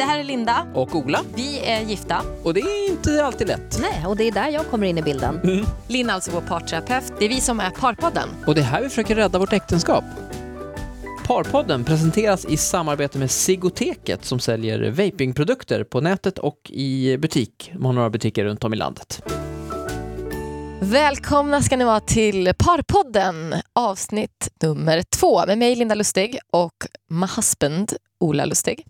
det här är Linda. och Ola. Vi är gifta. Och det är inte alltid lätt. Nej, och det är där jag kommer in i bilden. Linn är alltså vår parterapeut. Det är vi som är Parpodden. Och det är här vi försöker rädda vårt äktenskap. Parpodden presenteras i samarbete med Sigoteket som säljer vapingprodukter på nätet och i butik. De har några butiker runt om i landet. Välkomna ska ni vara till Parpodden, avsnitt nummer två med mig Linda Lustig och my husband Ola Lustig.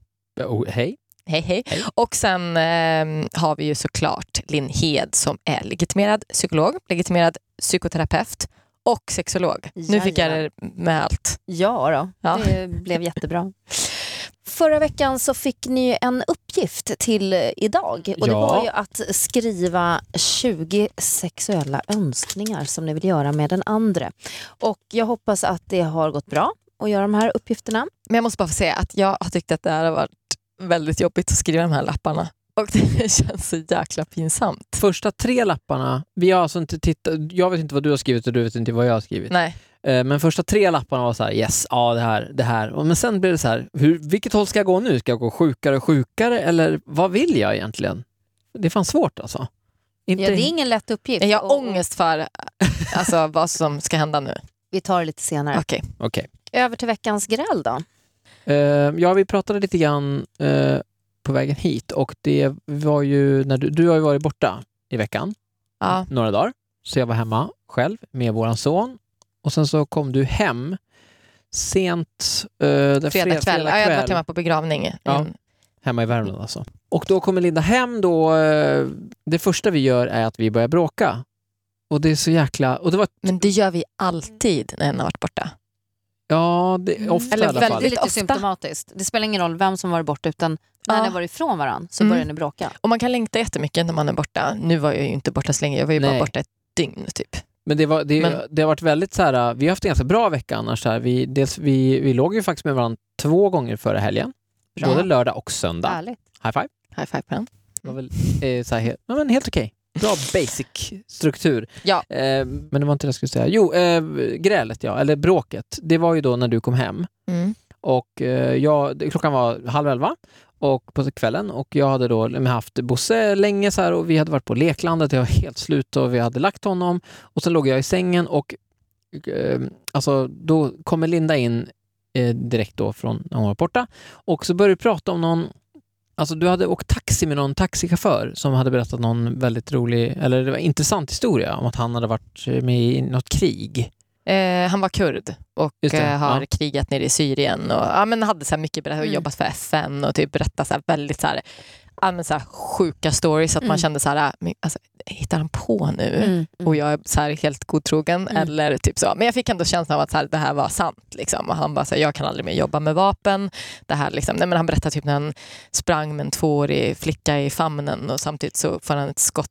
Oh, hej. Hej, hej. Hej. Och sen eh, har vi ju såklart Linn Hed som är legitimerad psykolog, legitimerad psykoterapeut och sexolog. Nu fick jag det med allt. Ja, då. Ja. det blev jättebra. Förra veckan så fick ni en uppgift till idag och det Ja. var ju att skriva 20 sexuella önskningar som ni vill göra med den andra. Och jag hoppas att det har gått bra att göra de här uppgifterna. Men jag måste bara få säga att jag har tyckt att det här har varit väldigt jobbigt att skriva de här lapparna. Och det känns så jäkla pinsamt. Första tre lapparna, vi har alltså inte tittat, jag vet inte vad du har skrivit och du vet inte vad jag har skrivit. Nej. Eh, Men första tre lapparna var så här, yes, ja det här, det här. Men sen blev det så här, hur, vilket håll ska jag gå nu? Ska jag gå sjukare och sjukare eller vad vill jag egentligen? Det är fan svårt alltså. Inte... Ja, det är ingen lätt uppgift. Jag har ångest för alltså, vad som ska hända nu. Vi tar det lite senare. Okej. Okej. Över till veckans gräl då. Eh, ja, vi pratade lite grann eh, på vägen hit och det var ju när du, du har ju varit borta i veckan, Ja. några dagar. Så jag var hemma själv med våran son och sen så kom du hem sent eh, den Fredag kväll. Ja, jag hade varit kväll. hemma på begravning. Ja. Mm. Hemma i Värmland alltså. Och då kommer Linda hem då. eh, Det första vi gör är att vi börjar bråka. Och det är så jäkla... Och det var... Men det gör vi alltid när en har varit borta. Ja, det, ofta Eller i alla fall. väldigt lite ofta. symptomatiskt. Det spelar ingen roll vem som varit borta utan när Ja. ni var ifrån varandra så Mm. börjar ni bråka. Och man kan längta jättemycket när man är borta. Nu var jag ju inte borta så länge, jag var ju bara Nej. borta ett dygn typ. Men det, var, det, Men- det har varit väldigt så här, vi har haft en ganska bra vecka annars. Här. Vi, dels, vi, vi låg ju faktiskt med varandra två gånger förra helgen. Bra. Både lördag och söndag. Härligt. High five. High five på den. Det var väl eh, så här, helt, ja, men helt okej. Bra basic struktur. Ja. Eh, men det var inte det jag skulle säga. Jo, eh, grälet ja, eller bråket. Det var ju då när du kom hem. Mm. Och eh, jag, klockan var halv elva och på kvällen och jag hade då haft Bosse länge så här och vi hade varit på leklandet, jag var helt slut och vi hade lagt honom och sen låg jag i sängen och eh, alltså då kommer Linda in eh, direkt då från när hon var borta och så började vi prata om någon Alltså du hade åkt taxi med någon taxichaufför som hade berättat någon väldigt rolig, eller det var intressant historia om att han hade varit med i något krig. Eh, han var kurd och det, eh, har ja. krigat nere i Syrien och ja, men hade så mycket berättat och Mm. jobbat för FN och typ berättat så väldigt så här, men så här sjuka stories att man Mm. kände så här, men, alltså, hittar han på nu? Mm. Mm. och jag är så här helt godtrogen. Mm. Eller typ så. Men jag fick ändå känslan av att så här, det här var sant. Liksom. Och han bara så här, jag kan aldrig mer jobba med vapen. Det här, liksom. Nej, men han berättade typ när han sprang med en tvåårig flicka i famnen och samtidigt så får han ett skott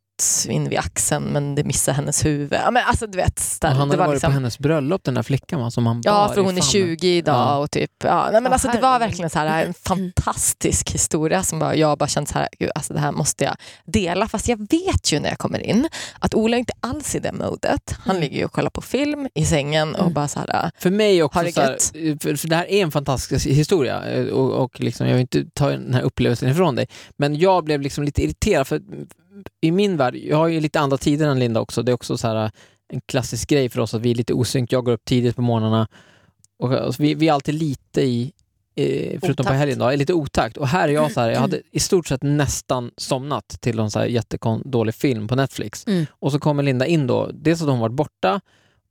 in vid axeln men det missar hennes huvud. Ja, men alltså, du vet, där, Och han det hade var varit liksom, på hennes bröllop, den där flickan va, som han Ja, för hon är famnen. 20 idag Ja. och typ, ja, nej, men alltså, det var verkligen så här, en fantastisk historia som bara, jag bara kände så här, gud, alltså, det här måste jag dela. Fast jag vet ju när jag kommer in att Ola inte alls i det modet. Han Mm. ligger ju och kollar på film i sängen och Mm. bara så här, För mig också, det så här, gött? för, för det här är en fantastisk historia eh, och, och liksom, jag vill inte ta den här upplevelsen ifrån dig, men jag blev liksom lite irriterad för i min värld, jag har ju lite andra tider än Linda också, det är också så här en klassisk grej för oss att vi är lite osynkt, jag går upp tidigt på morgnarna och vi, vi är alltid lite i eh, förutom på Otakt. helgen då, är lite otakt. Och här är jag så här, jag hade i stort sett nästan somnat till någon så här jättedålig film på Netflix. Mm. Och så kommer Linda in då, dels att hon varit borta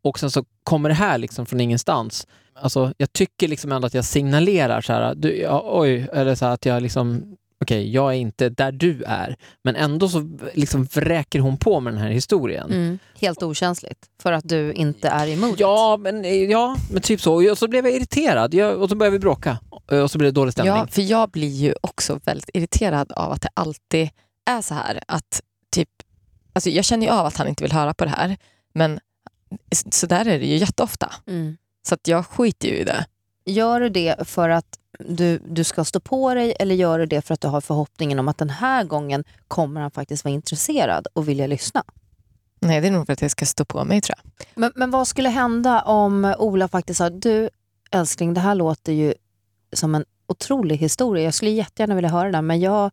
och sen så kommer det här liksom från ingenstans. Alltså, jag tycker liksom ändå att jag signalerar så här, du, ja, oj, eller så här att jag liksom, okej, jag är inte där du är. Men ändå så liksom vräker hon på med den här historien. Mm. Helt okänsligt för att du inte är emot. Ja men, ja, men typ så. Och så blev jag irriterad jag, och så började vi bråka. Och så blev det dålig stämning. Ja, för jag blir ju också väldigt irriterad av att det alltid är så här att typ, alltså jag känner ju av att han inte vill höra på det här, men så där är det ju jätteofta. Mm. Så att jag skiter ju i det. Gör du det för att du, du ska stå på dig eller gör du det för att du har förhoppningen om att den här gången kommer han faktiskt vara intresserad och vilja lyssna? Nej, det är nog för att jag ska stå på mig tror jag. Men, men vad skulle hända om Ola faktiskt sa, du älskling, det här låter ju som en otrolig historia. Jag skulle jättegärna vilja höra den, men jag,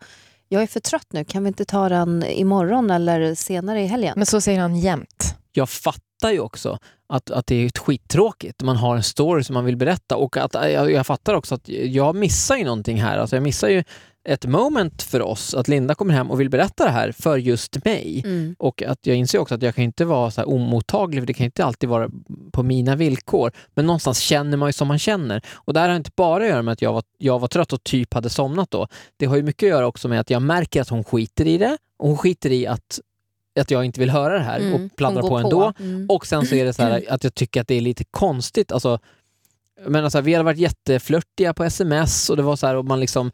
jag är för trött nu. Kan vi inte ta den imorgon eller senare i helgen? Men så säger han jämt. jag fattar ju också att, att det är skittråkigt. Man har en story som man vill berätta och att jag, jag fattar också att jag missar ju någonting här. Alltså jag missar ju ett moment för oss, att Linda kommer hem och vill berätta det här för just mig. Mm. Och att jag inser också att jag kan inte vara så här omottaglig, för det kan inte alltid vara på mina villkor. Men någonstans känner man ju som man känner. Och det här har inte bara att göra med att jag var, jag var trött och typ hade somnat då. Det har ju mycket att göra också med att jag märker att hon skiter i det. Och hon skiter i att, att jag inte vill höra det här Mm. och pladdrar på ändå. Mm. Och sen så är det så här att jag tycker att det är lite konstigt. Alltså, men alltså, vi hade varit jätteflörtiga på sms och det var så här och man liksom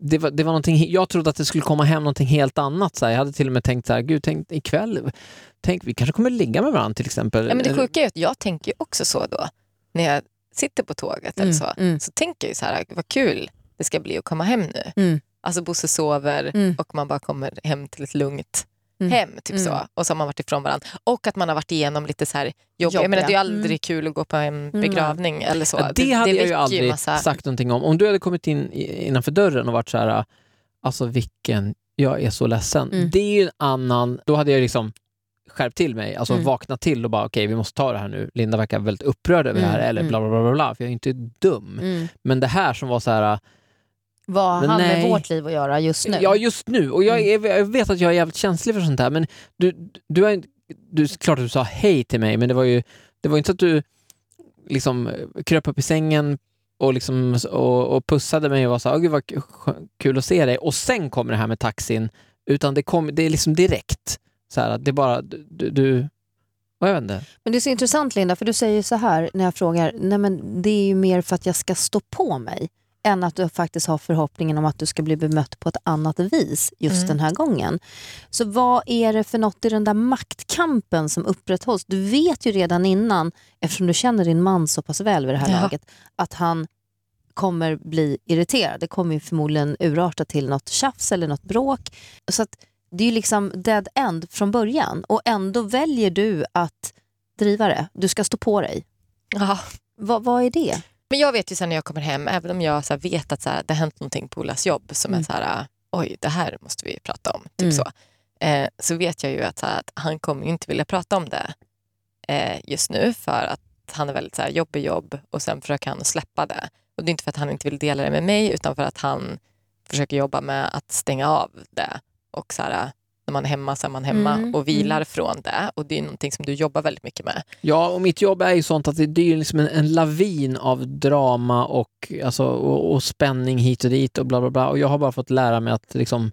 det var, det var någonting, jag trodde att det skulle komma hem någonting helt annat. Så här. Jag hade till och med tänkt så här, gud, tänk ikväll, tänk, vi kanske kommer ligga med varandra till exempel. Ja, men det Eller- sjuka är att jag tänker också så då. När jag sitter på tåget eller Mm, så. mm. Så tänker jag så här, vad kul det ska bli att komma hem nu. Mm. Alltså Bosse sover Mm. och man bara kommer hem till ett lugnt Mm. hem. Typ Mm. så. Och så har man varit ifrån varandra. Och att man har varit igenom lite så här jobb. Jag menar, det är ju aldrig Mm. kul att gå på en begravning eller så. Ja, det, hade jag väcker ju aldrig massa... sagt någonting om. Om du hade kommit in innanför dörren och varit så här, alltså vilken, jag är så ledsen. Mm. Det är ju en annan, då hade jag liksom skärpt till mig, alltså Mm. vaknat till och bara okej vi måste ta det här nu. Linda verkar väldigt upprörd över det här Mm, eller mm. bla bla bla bla, bla för jag är inte dum. Mm. Men det här som var så här, Vad Men med nej. vårt liv att göra just nu? ja just nu, och jag, är, jag vet att jag är jävligt känslig för sånt här men du, du, är, du klart att du sa hej till mig men det var ju det var inte så att du liksom kröp upp i sängen och, liksom, och, och pussade mig och var så här, "Åh, gud vad k- kul att se dig och sen kommer det här med taxin utan det, kom, det är liksom direkt. Så här, att det är bara, du, du. Men det är så intressant Linda, för du säger så här när jag frågar, nej men det är ju mer för att jag ska stå på mig än att du faktiskt har förhoppningen om att du ska bli bemött på ett annat vis just Mm. den här gången. Så vad är det för något i den där maktkampen som upprätthålls? Du vet ju redan innan, eftersom du känner din man så pass väl vid det här Ja. laget, att han kommer bli irriterad. Det kommer förmodligen urarta till något tjafs eller något bråk. Så det är ju liksom dead end från början och ändå väljer du att driva det. Du ska stå på dig. Ja. Vad, vad är det? Men jag vet ju sen när jag kommer hem, även om jag så vet att så här, det har hänt någonting på Olas jobb som Mm. är så här, oj det här måste vi prata om. Typ Mm. så. Eh, så vet jag ju att, här, att han kommer inte vilja prata om det eh, just nu för att han är väldigt så här, jobb är jobb och sen försöker han släppa det. Och det är inte för att han inte vill dela det med mig utan för att han försöker jobba med att stänga av det. Och så här, när man är hemma så är man hemma Mm, och vilar från det. Och det är någonting som du jobbar väldigt mycket med. Ja, och mitt jobb är ju sånt att det, det är liksom en, en lavin av drama och, alltså, och, och spänning hit och dit och bla bla bla. Och jag har bara fått lära mig att liksom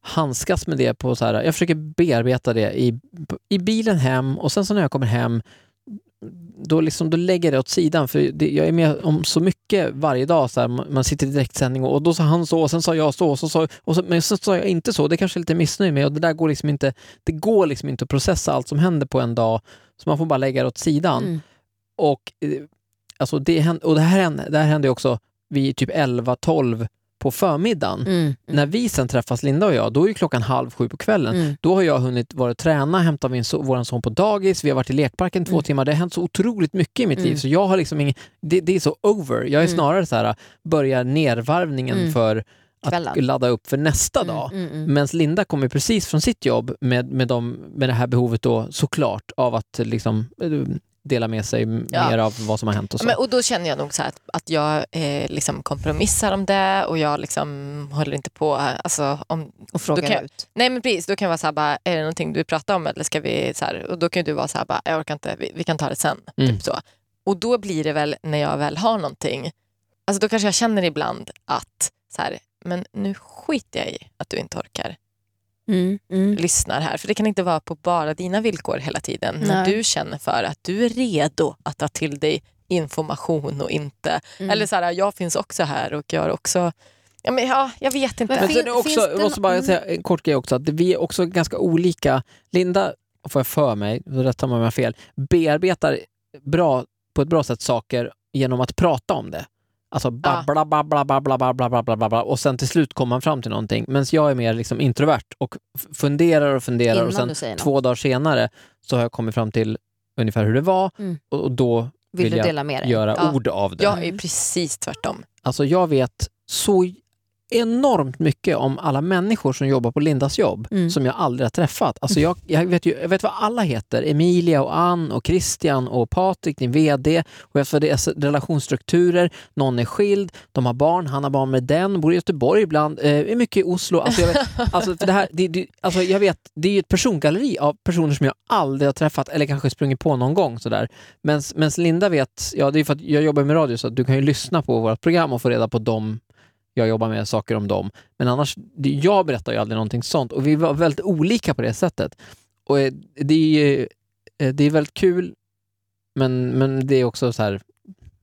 handskas med det på så här, jag försöker bearbeta det i, i bilen hem och sen så när jag kommer hem då, liksom, då lägger jag det åt sidan för det, jag är med om så mycket varje dag. Så här, man sitter i direktsändning och, och då sa han så och sen sa jag så, och så, sa- och så men sen sa jag inte så. Det kanske är lite missnöjd med och det där går liksom inte, det går liksom inte att processa allt som händer på en dag så man får bara lägga det åt sidan. Mm. Och, eh, alltså det, och det här hände, det här hände också vid typ 11-12 på förmiddagen. Mm. När vi sen träffas, Linda och jag, då är klockan halv sju på kvällen. Mm. Då har jag hunnit vara och träna, hämta min so våran son på dagis, vi har varit i lekparken två Mm. timmar. Det har hänt så otroligt mycket i mitt Mm. liv så jag har liksom ingen, det, det är så over. Jag är Mm. snarare så här, börjar nervarvningen Mm. för att Kvällen. ladda upp för nästa Mm, dag. mm, mm. Medan Linda kommer precis från sitt jobb med, med, dem, med det här behovet då såklart av att liksom eh, dela med sig Ja. mer av vad som har hänt och så. Men, och då känner jag nog så här att, att jag eh, liksom kompromissar om det och jag liksom håller inte på. Alltså, om, Och frågar jag- ut. nej men precis, då kan jag vara så här, bara, är det någonting du pratar om eller ska vi så här, och då kan du vara så här, bara, jag orkar inte, vi, vi kan ta det sen. Mm. Typ så. Och då blir det väl när jag väl har någonting, alltså då kanske jag känner ibland att så här, men nu skiter jag i att du inte orkar Mm, mm. lyssnar här. För det kan inte vara på bara dina villkor hela tiden. När Nej. du känner för att du är redo att ta till dig information och inte. Mm. Eller så här, jag finns också här och jag har också... Ja, men, ja, jag vet inte. Men Men sen också, finns det jag måste bara säga en kort grej också, att vi är också ganska olika. Linda, får jag för mig, då rättar man mig fel, bearbetar bra på ett bra sätt saker genom att prata om det. Alltså babbla, babbla, babbla, babbla, babbla, babbla och sen till slut kommer man fram till någonting. Men jag är mer liksom introvert och funderar och funderar Innan och sen du säger något. två dagar senare så har jag kommit fram till ungefär hur det var Mm. och, och då Vill, vill du jag dela med dig? göra Ja. ord av det. Jag är precis tvärtom. Alltså jag vet så enormt mycket om alla människor som jobbar på Lindas jobb Mm. som jag aldrig har träffat. Alltså jag, jag, vet ju, jag vet vad alla heter. Emilia och Ann och Christian och Patrik, din VD. Och jag vad deras relationsstrukturer. Någon är skild, de har barn, han har barn med den, bor i Göteborg ibland, eh, är mycket i Oslo. Alltså jag, vet, alltså det här, det, det, alltså jag vet, det är ju ett persongalleri av personer som jag aldrig har träffat eller kanske sprungit på någon gång. Sådär. Men Linda vet, ja det är för att jag jobbar med radio så att du kan ju lyssna på vårt program och få reda på dem jag jobbar med saker om dem. Men annars, jag berättar ju aldrig någonting sånt och vi var väldigt olika på det sättet. Och eh, det är, eh, det är väldigt kul, men, men det är också så här,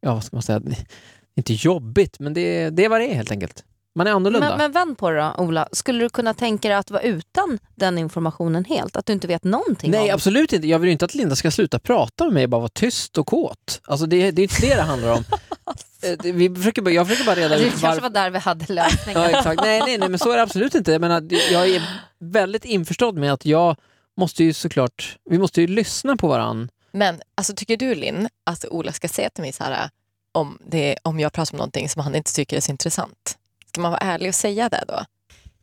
ja vad ska man säga, inte jobbigt, men det det är vad det är helt enkelt. Man är annorlunda. Men, men vänd på det då, Ola. Skulle du kunna tänka dig att vara utan den informationen helt? Att du inte vet någonting Nej, om absolut inte. Jag vill ju inte att Linda ska sluta prata med mig, bara vara tyst och kåt. Alltså det, det är inte det det handlar om. Eh, det- Vi försöker, bara- jag försöker bara reda Det ut kanske varför... var där vi hade lösningen. Ja, exakt. Nej, nej, nej, men så är det absolut inte. Jag, menar, det- jag är väldigt införstådd med att jag måste ju såklart, vi måste ju lyssna på varann. Men alltså, tycker du Linn att Ola ska säga till mig så här om, det, om jag pratar om någonting som han inte tycker är så intressant? Ska man vara ärlig och säga det då?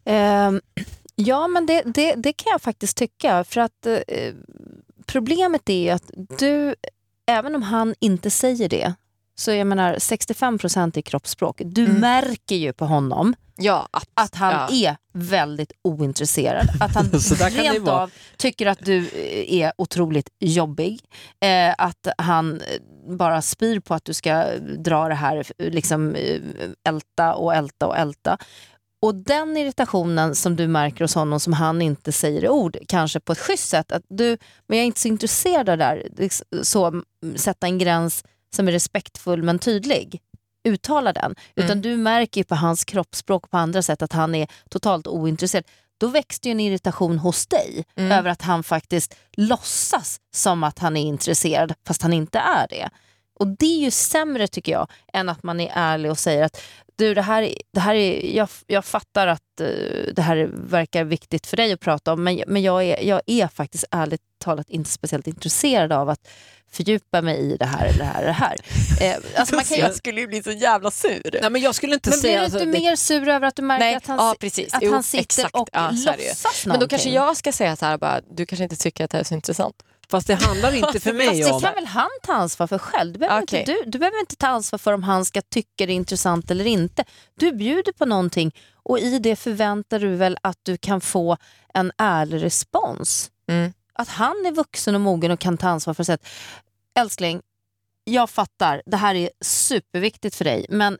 Ehm, ja, men det, det, det kan jag faktiskt tycka. För att eh, Problemet är ju att du, även om han inte säger det, så jag menar 65 procent i kroppsspråk. Du Mm. märker ju på honom Ja, att, att han ja. är väldigt ointresserad. Att han rent av tycker att du eh, är otroligt jobbig. Eh, att han eh, bara spyr på att du ska dra det här, eh, liksom älta och älta och älta. Och den irritationen som du märker hos honom som han inte säger i ord, kanske på ett schysst sätt, att du, men jag är inte så intresserad av det där, liksom, så sätta en gräns som är respektfull men tydlig. Uttala den. Utan Mm. du märker ju på hans kroppsspråk och på andra sätt att han är totalt ointresserad. Då växte ju en irritation hos dig Mm. över att han faktiskt låtsas som att han är intresserad fast han inte är det. Och det är ju sämre tycker jag än att man är ärlig och säger att du, det här, är- det här är, jag, jag fattar att eh, det här verkar viktigt för dig att prata om men, men jag, är, jag är faktiskt ärligt talat inte speciellt intresserad av att fördjupa mig i det här eller det här. Det här. Eh, alltså man kan ju, jag skulle ju bli så jävla sur. Nej, men jag skulle inte men blir säga... du alltså, inte det- mer sur över att du märker Nej, att han, ja, precis. att Jo, han sitter exakt. och Ja, låtsas Men då kanske någonting? jag ska säga så här, bara, du kanske inte tycker att det här är så intressant. Fast det handlar inte för mig Fast om... det kan väl han ta ansvar för själv? Du behöver, Okej. inte, du, du behöver inte ta ansvar för om han ska tycka det är intressant eller inte. Du bjuder på någonting och i det förväntar du väl att du kan få en ärlig respons. Mm. Att han är vuxen och mogen och kan ta ansvar för sig. Älskling, jag fattar, det här är superviktigt för dig men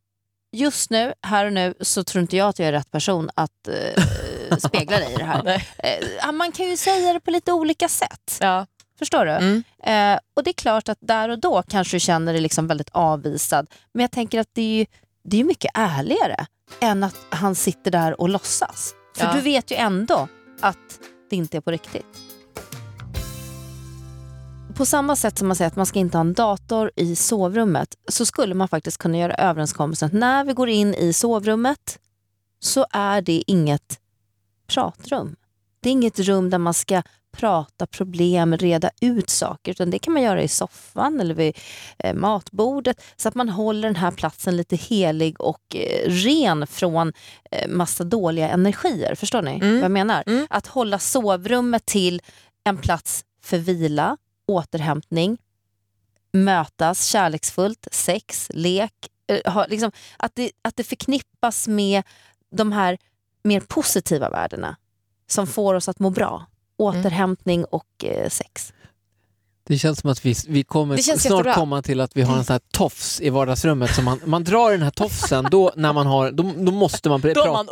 just nu, här och nu, så tror inte jag att jag är rätt person att eh, spegla dig i det här. Eh, man kan ju säga det på lite olika sätt. Ja. Förstår du? Mm. Eh, och det är klart att där och då kanske du känner dig liksom väldigt avvisad. Men jag tänker att det är ju det är mycket ärligare än att han sitter där och låtsas. För Ja. du vet ju ändå att det inte är på riktigt. På samma sätt som man säger att man ska inte ha en dator i sovrummet så skulle man faktiskt kunna göra överenskommelsen att när vi går in i sovrummet så är det inget pratrum. Det är inget rum där man ska prata problem, reda ut saker, utan det kan man göra i soffan eller vid eh, matbordet så att man håller den här platsen lite helig och eh, ren från eh, massa dåliga energier. Förstår ni Mm. vad jag menar? Mm. Att hålla sovrummet till en plats för vila, återhämtning, mötas kärleksfullt, sex, lek. liksom, att, det, att det förknippas med de här mer positiva värdena som får oss att må bra. Återhämtning och eh, sex. Det känns som att vi, vi kommer snart jättebra. komma till att vi har en sån här tofs i vardagsrummet. Som man, man drar den här tofsen, då, när man har, då, då måste man, pr- Då man.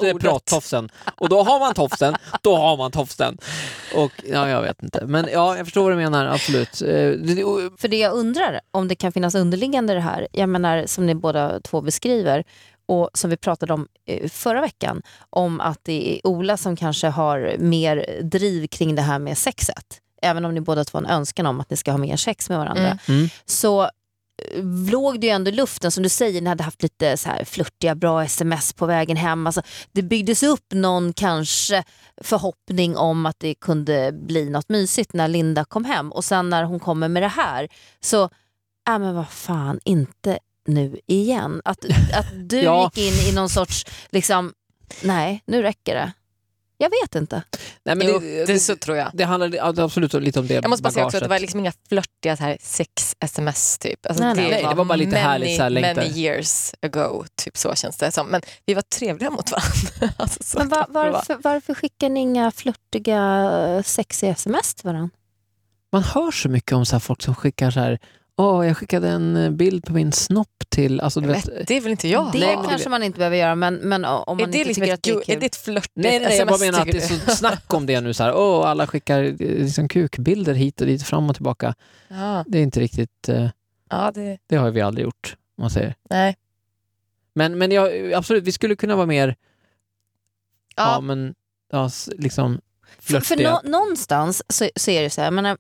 Och då har man tofsen, då har man tofsen. Och ja, jag vet inte. Men ja, jag förstår vad du menar, absolut. Eh, För det jag undrar, om det kan finnas underliggande det här, jag menar som ni båda två beskriver, och som vi pratade om eh, förra veckan, om att det är Ola som kanske har mer driv kring det här med sexet. Även om ni båda två har en önskan om att ni ska ha mer sex med varandra. Mm. Mm. Så låg det ju ändå i luften, som du säger, ni hade haft lite så här flörtiga bra sms på vägen hem. Alltså, det byggdes upp någon kanske förhoppning om att det kunde bli något mysigt när Linda kom hem. Och sen när hon kommer med det här så, äh, men vad fan, inte nu igen. Att, att du Ja. gick in i någon sorts, liksom, nej nu räcker det. Jag vet inte. Nej, men jo, det, det, så tror jag. det handlar det absolut lite om det Jag måste bara säga också att det var liksom inga flörtiga så här sex-sms typ. Alltså Nej, nej. Nej, det var bara lite many, härligt så här längtar. many years ago, typ så känns det som. Men vi var trevliga mot varandra. alltså, så Men va, kan det vara. varför, varför skickar ni inga flörtiga, sexiga sms till varandra? Man hör så mycket om så här folk som skickar så här Åh, jag skickade en eh, bild på min snopp till... Alltså, vet, Men Det är väl inte jag? det Nej, kanske det- man inte behöver göra, men, men om man inte liksom tycker att det är kul. är det ett flörtigt Nej, nej, nej, jag bara menar att det är så snack om det nu. Så här, åh, alla skickar eh, liksom kukbilder hit och dit, fram och tillbaka. Ja, Det är inte riktigt... eh, ja det, Det har vi aldrig gjort, om man säger. nej. Men, men jag, absolut, vi skulle kunna vara mer... Ja, Ja, men ja, liksom För, för nå- någonstans så, så är det så här, jag menar,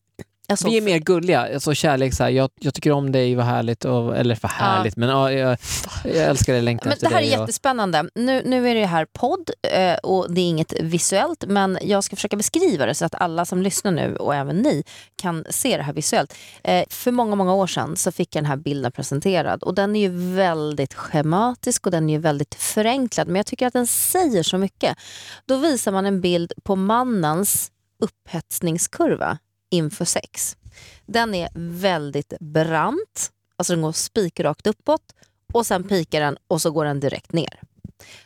alltså, Vi är mer gulliga, alltså kärlek så här, jag, jag tycker om dig, vad härligt, och, eller vad härligt, men ja, jag, jag älskar dig, längtar Men efter det här är dig. och- jättespännande. Nu, nu är det här podd eh, och det är inget visuellt men jag ska försöka beskriva det så att alla som lyssnar nu och även ni kan se det här visuellt. Eh, för många, många år sedan så fick jag den här bilden presenterad och den är ju väldigt schematisk och den är ju väldigt förenklad men jag tycker att den säger så mycket. Då visar man en bild på mannens upphetsningskurva inför sex. Den är väldigt brant, alltså den går spikrakt uppåt och sen pikar den och så går den direkt ner.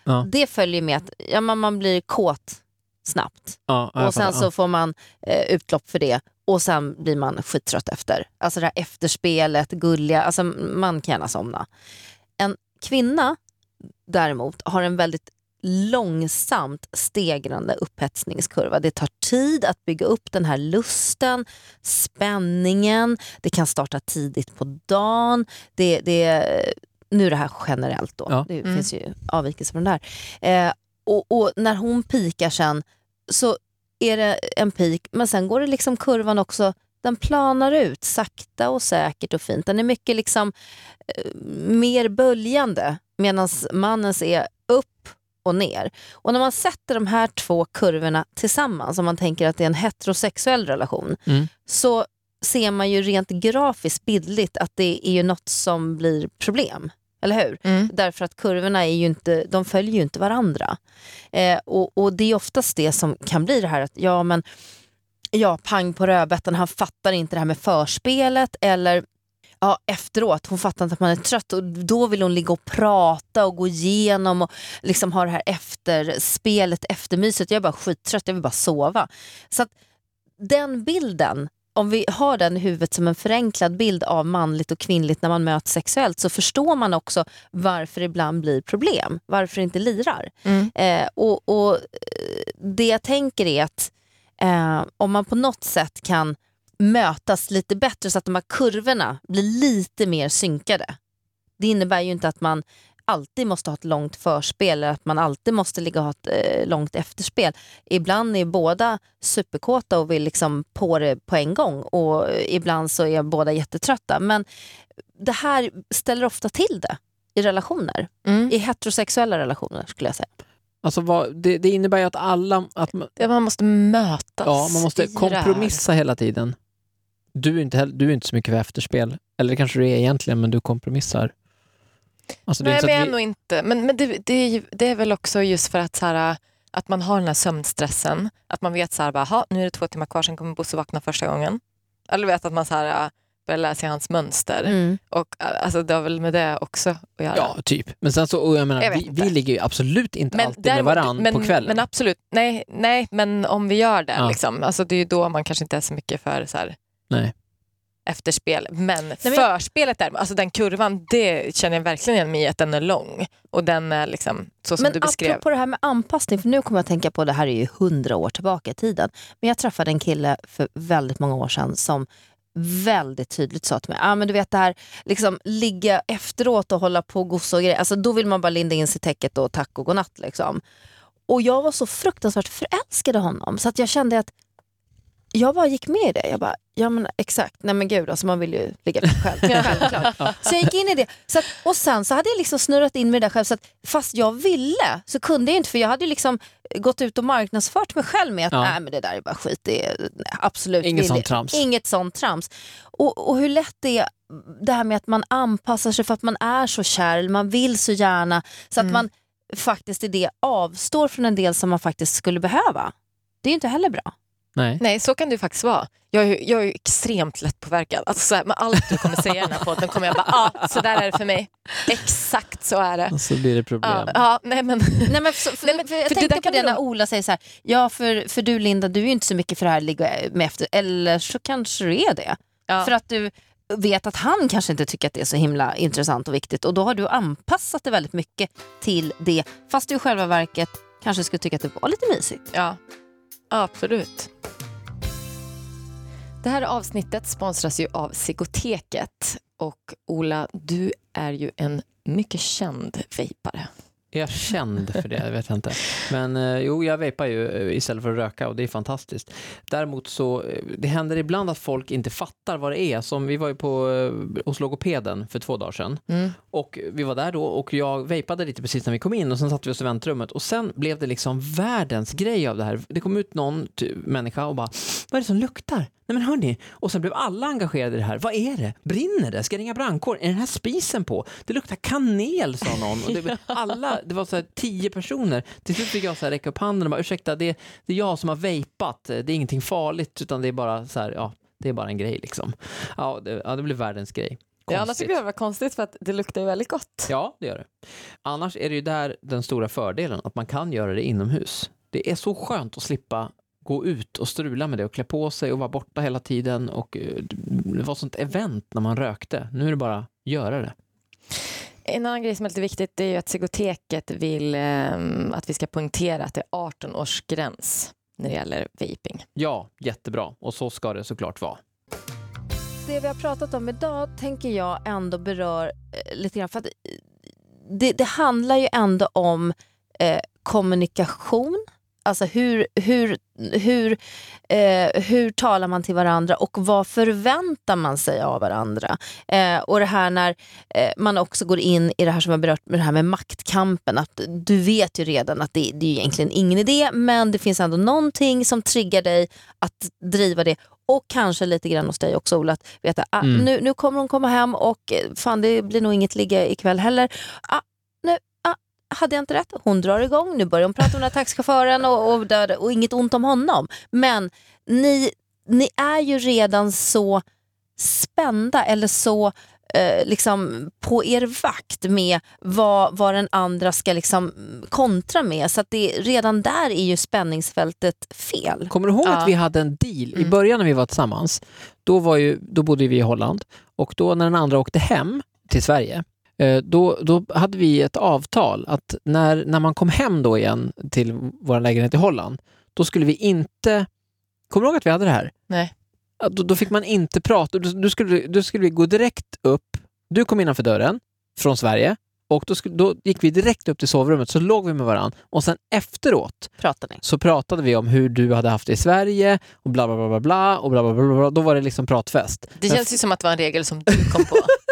Ja. Det följer med att ja, man, man blir kåt snabbt Ja, och sen så får man eh, utlopp för det och sen blir man skittrött efter. Alltså det här efterspelet, gulliga, alltså man kan gärna somna. En kvinna däremot har en väldigt långsamt stegrande upphetsningskurva. Det tar tid att bygga upp den här lusten, spänningen, det kan starta tidigt på dagen. Det, det, nu är det här generellt då, Ja. det Mm. finns ju avvikelser från det här. Eh, och, och när hon pikar sen så är det en pik, men sen går det liksom kurvan också, den planar ut sakta och säkert och fint. Den är mycket liksom eh, mer böljande medan mannens är upp och ner. Och när man sätter de här två kurvorna tillsammans, om man tänker att det är en heterosexuell relation, Mm. så ser man ju rent grafiskt bildligt att det är ju något som blir problem. Eller hur? Mm. Därför att kurvorna är ju inte, de följer ju inte varandra. Eh, och, och det är oftast det som kan bli det här att ja men ja, pang på rödbetan, han fattar inte det här med förspelet eller ja, efteråt, hon fattar inte att man är trött och då vill hon ligga och prata och gå igenom och liksom ha det här efterspelet, eftermyset. Jag är bara skittrött, jag vill bara sova. Så att den bilden, om vi har den i huvudet som en förenklad bild av manligt och kvinnligt när man möts sexuellt så förstår man också varför det ibland blir problem, varför det inte lirar. Mm. Eh, och, och eh, Det jag tänker är att eh, om man på något sätt kan mötas lite bättre så att de här kurvorna blir lite mer synkade. Det innebär ju inte att man alltid måste ha ett långt förspel eller att man alltid måste ligga och ha ett eh, långt efterspel. Ibland är båda superkåta och vill liksom på det på en gång och ibland så är båda jättetrötta. Men det här ställer ofta till det i relationer. Mm. I heterosexuella relationer skulle jag säga. Alltså, vad, det, det innebär ju att alla... Att man, Det- Man måste mötas ja, man måste kompromissa hela tiden. Du är, inte, heller- du är inte så mycket för efterspel. Eller det kanske du är egentligen, men du kompromissar. Alltså, det är Nej, men jag vi- är nog inte. Men, men det, det, är, det är väl också just för att, så här, att man har den här sömnstressen. Att man vet så här, bara, "Ha, nu är det två timmar kvar, sen kommer Bosse vakna första gången. Eller vet att man så här, börjar lära sig hans mönster. Mm. Och, äh, alltså, det har väl med det också att göra. Ja, typ. Men sen så, och jag menar, Jag vi, vi ligger ju absolut inte alltid däremot- med varann men, på kvällen. Men absolut, nej, nej, men om vi gör det, Ja. liksom, alltså, det är ju då man kanske inte är så mycket för så här, Nej. efterspel. Men men- förspelet där, alltså den kurvan, det känner jag verkligen igen mig i att den är lång. Och den är liksom så som Men du beskrev. apropå det här med anpassning, för nu kommer jag att tänka på, det här är ju hundra år tillbaka i tiden. Men jag träffade en kille för väldigt många år sedan som väldigt tydligt sa till mig, ah, men du vet det här liksom ligga efteråt och hålla på och gossa och grejer, alltså, då vill man bara linda in sig i täcket och tack och godnatt. Liksom. Och jag var så fruktansvärt förälskad i honom så att jag kände att jag bara gick med i det. Jag bara, ja men exakt, nej men gud alltså man vill ju ligga med sig själv. Självklart. Så jag gick in i det. Så att, och sen så hade jag liksom snurrat in med det där själv. Så att, fast jag ville så kunde jag inte för jag hade ju liksom gått ut och marknadsfört mig själv med att Ja. nej men det där är bara skit. Det är, absolut Inget sånt trams. Inget sånt trams. Och, och hur lätt det är det här med att man anpassar sig för att man är så kär, man vill så gärna. Så att man faktiskt i det avstår från en del som man faktiskt skulle behöva. Det är ju inte heller bra. Nej. Nej, så kan det faktiskt vara. Jag är, ju- jag är extremt lättpåverkad. Alltså, så här, med allt du kommer säga i den här podden kommer jag bara, ja, ah, så där är det för mig. Exakt så är det. Och så blir det problem. Ja, ja, nej men, Nej, men för, för, Nej, men för jag det tänkte på det när Ola säger så här, ja för, för du Linda, du är ju inte så mycket för det här att ligga med efter, eller så kanske du är det. ja. För att du vet att han kanske inte tycker att det är så himla intressant och viktigt och då har du anpassat det väldigt mycket till det, fast du i själva verket kanske skulle tycka att det var lite mysigt. Ja, absolut. Det här avsnittet sponsras ju av Sigoteket. Och Ola, du är ju en mycket känd vejpare. Är jag känd för det? Jag vet inte. Men eh, jo, jag vejpar ju eh, istället för att röka och det är fantastiskt. Däremot så, eh, det händer ibland att folk inte fattar vad det är. Som vi var ju på, eh, hos logopeden för två dagar sedan. Mm. Och vi var där då och jag vejpade lite precis när vi kom in och sen satt vi oss i väntrummet och sen blev det liksom världens grej av det här. Det kom ut någon ty- människa och bara, vad är det som luktar? Nej men hörni, och sen blev alla engagerade i det här. Vad är det? Brinner det? Ska jag ringa brandkåren? Är den här spisen på? Det luktar kanel sa någon. Och det, alla, det var så här tio personer. Till slut fick jag så här räcka upp handen och bara, ursäkta, det, det är jag som har vejpat. Det är ingenting farligt utan det är bara så här, ja, det är bara en grej liksom. Ja, det, ja, det blev världens grej. Ja, annars Konstigt. tycker jag det var konstigt för att det luktar ju väldigt gott. Ja, det gör det. Annars är det ju där den stora fördelen, att man kan göra det inomhus. Det är så skönt att slippa gå ut och strula med det och klä på sig och vara borta hela tiden och eh, det var sånt event när man rökte. Nu är det bara göra det. En annan grej som är lite viktigt är ju att Sigoteket vill ehm, att vi ska poängtera att det är 18 års gräns när det gäller vaping. Ja, jättebra och så ska det såklart vara. Det vi har pratat om idag tänker jag ändå berör eh, lite grann, för att eh, det, det handlar ju ändå om eh, kommunikation. Alltså hur, hur, hur, eh, hur talar man till varandra och vad förväntar man sig av varandra? Eh, och det här när eh, man också går in i det här som har berört med det här med maktkampen. Att du vet ju redan att det, det är egentligen ingen idé men det finns ändå någonting som triggar dig att driva det och kanske lite grann hos dig också Ola, att veta ah, Mm. nu, nu kommer hon komma hem och eh, fan det blir nog inget ligga ikväll heller. Ah, nu, hade jag inte rätt? Hon drar igång, nu börjar hon prata om den här taxichauffören och, och, där, och inget ont om honom. Men ni, ni är ju redan så spända eller så eh, liksom på er vakt med vad, vad den andra ska liksom kontra med. Så att det, redan där är ju spänningsfältet fel. Kommer du ihåg Ja. att vi hade en deal i Mm. början när vi var tillsammans? Då, var ju, då bodde vi i Holland och då när den andra åkte hem till Sverige då, då hade vi ett avtal att när, när man kom hem då igen till vår lägenhet i Holland, då skulle vi inte... Kommer du ihåg att vi hade det här? Nej. Då, då fick man inte prata. Då, då, skulle, då skulle vi gå direkt upp. Du kom innanför dörren från Sverige och då, skulle, då gick vi direkt upp till sovrummet så låg vi med varandra och sen efteråt Pratar ni? så pratade vi om hur du hade haft det i Sverige och bla bla bla bla bla och bla bla bla. bla. Då var det liksom pratfest. Det Men känns ju som att det var en regel som du kom på.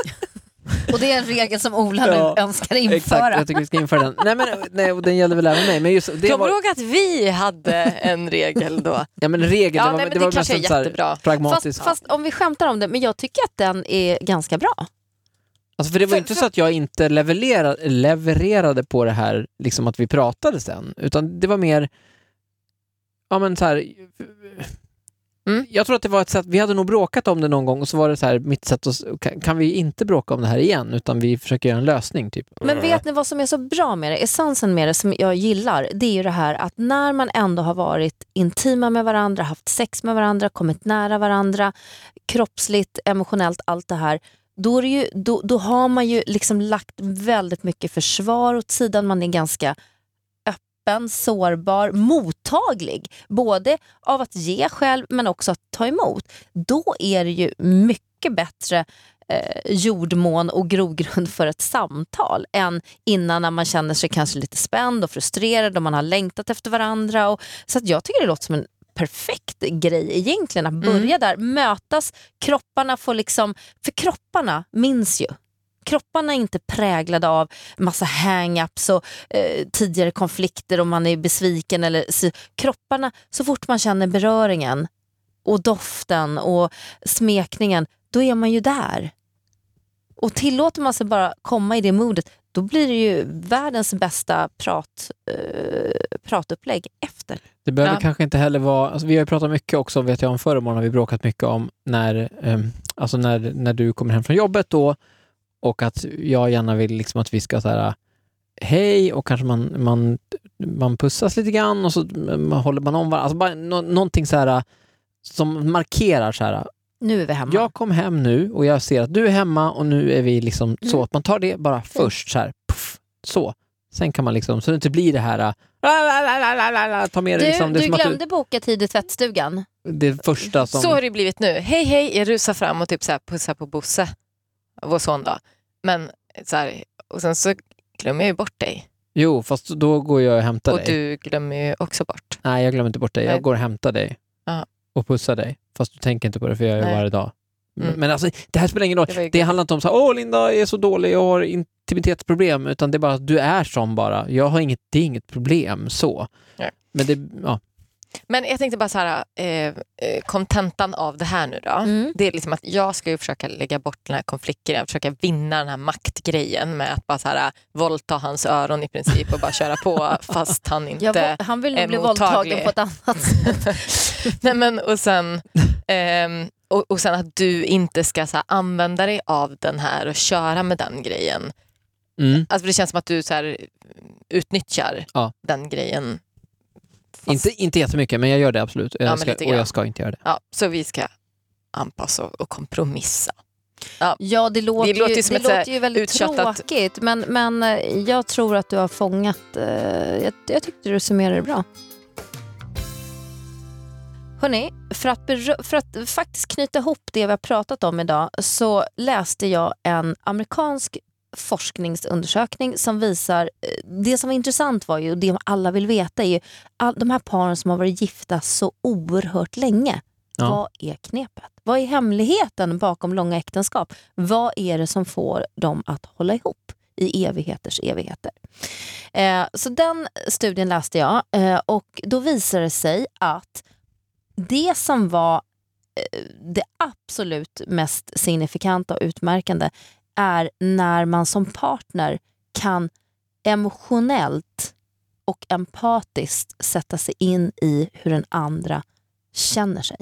Och det är en regel som Ola Ja, nu önskar införa. Exakt, jag tycker vi ska införa den. Nej men nej, och den gäller väl även mig. Men just, det Kommer var, du ihåg att vi hade en regel då? ja men regel, Ja, det var, nej, men det det var kanske mest är en så här jättebra. pragmatisk. Fast, fast om vi skämtar om det, men jag tycker att den är ganska bra. Alltså för det var för- inte för- så att jag inte levererade, levererade på det här, liksom att vi pratade sen, utan det var mer, ja men så här, Mm. jag tror att det var ett sätt, vi hade nog bråkat om det någon gång och så var det så här, mitt sätt att, kan, kan vi inte bråka om det här igen, utan vi försöker göra en lösning typ. Men vet ni vad som är så bra med det? Essensen med det som jag gillar, det är ju det här att när man ändå har varit intima med varandra, haft sex med varandra, kommit nära varandra, kroppsligt, emotionellt, allt det här. Då, är det ju, då, då har man ju liksom lagt väldigt mycket försvar åt sidan. Man är ganska öppen, sårbar, mottaglig. Både av att ge själv men också att ta emot. Då är det ju mycket bättre eh, jordmån och grogrund för ett samtal än innan när man känner sig kanske lite spänd och frustrerad och man har längtat efter varandra. Och, så att jag tycker det låter som en perfekt grej egentligen att börja där, mötas, kropparna får liksom, för kropparna minns ju. Kropparna är inte präglade av massa hang-ups och eh, tidigare konflikter och man är besviken. Eller, så, kropparna, så fort man känner beröringen och doften och smekningen, då är man ju där. Och tillåter man sig bara komma i det modet, då blir det ju världens bästa prat, eh, pratupplägg efter. Det behöver Ja. kanske inte heller vara, alltså vi har ju pratat mycket också, vet jag om förra morgonen har vi bråkat mycket om när, ehm, alltså när, när du kommer hem från jobbet då och att jag gärna vill liksom att vi ska så här hej och kanske man, man, man pussas lite grann och så man håller man om varandra. Alltså bara nå, någonting så här som markerar så här, Nu är vi hemma. jag kom hem nu och jag ser att du är hemma och nu är vi liksom så Mm. att man tar det bara först så här, puff, så. Sen kan man liksom, så det inte blir det här äh, ta med Du, liksom, det du att du, glömde boka tid i tvättstugan. det första som... Så har det blivit nu. Hej hej, jag rusar fram och typ så här pussar på Bosse, vår son då. Men så här, och sen så glömmer jag ju bort dig. Jo, fast då går jag och hämtar Och dig. du glömmer ju också bort. Nej, jag glömmer inte bort dig. Jag Nej. går och hämtar dig Ja. och pussar dig. Fast du tänker inte på det, för jag gör Nej. varje dag. Mm. Men alltså, det här spelar ingen roll. Det Det handlar inte om så här, åh Linda är så dålig, jag har intimitetsproblem, utan det är bara att du är sån bara. Jag har inget, det är inget problem så. Nej. Men det, ja. Men jag tänkte bara så här, eh, eh, kontentan av det här nu då. Mm. Det är liksom att jag ska ju försöka lägga bort den här konfliktgrejen, försöka vinna den här maktgrejen med att bara så här, våldta hans öron i princip och bara köra på fast han inte... Jag, vo- han vill nog är bli mottaglig. våldtagen på ett annat sätt. Nej, men, och, sen, ehm, och, och sen att du inte ska så här, använda dig av den här och köra med den grejen. Mm. Alltså, det känns som att du så här, utnyttjar Ja. den grejen. Fast- Inte, inte jättemycket, men jag gör det absolut. Ja, Jag men ska, och jag ska inte göra det. Ja, så vi ska anpassa och, och kompromissa. Ja, det låter, Det låter ju, som det ett låter ju väldigt uttjatat- tråkigt, men, men eh, jag tror att du har fångat... Eh, jag, jag tyckte du summerade det bra. Hörrni, för att, för att faktiskt knyta ihop det vi har pratat om idag så läste jag en amerikansk forskningsundersökning som visar, eh, det som var intressant var ju, och det alla vill veta är ju, all, de här paren som har varit gifta så oerhört länge, Ja. vad är knepet? Vad är hemligheten bakom långa äktenskap? Vad är det som får dem att hålla ihop i evigheters evigheter? Eh, så den studien läste jag eh, och då visade det sig att det som var eh, det absolut mest signifikanta och utmärkande är när man som partner kan emotionellt och empatiskt sätta sig in i hur den andra känner sig.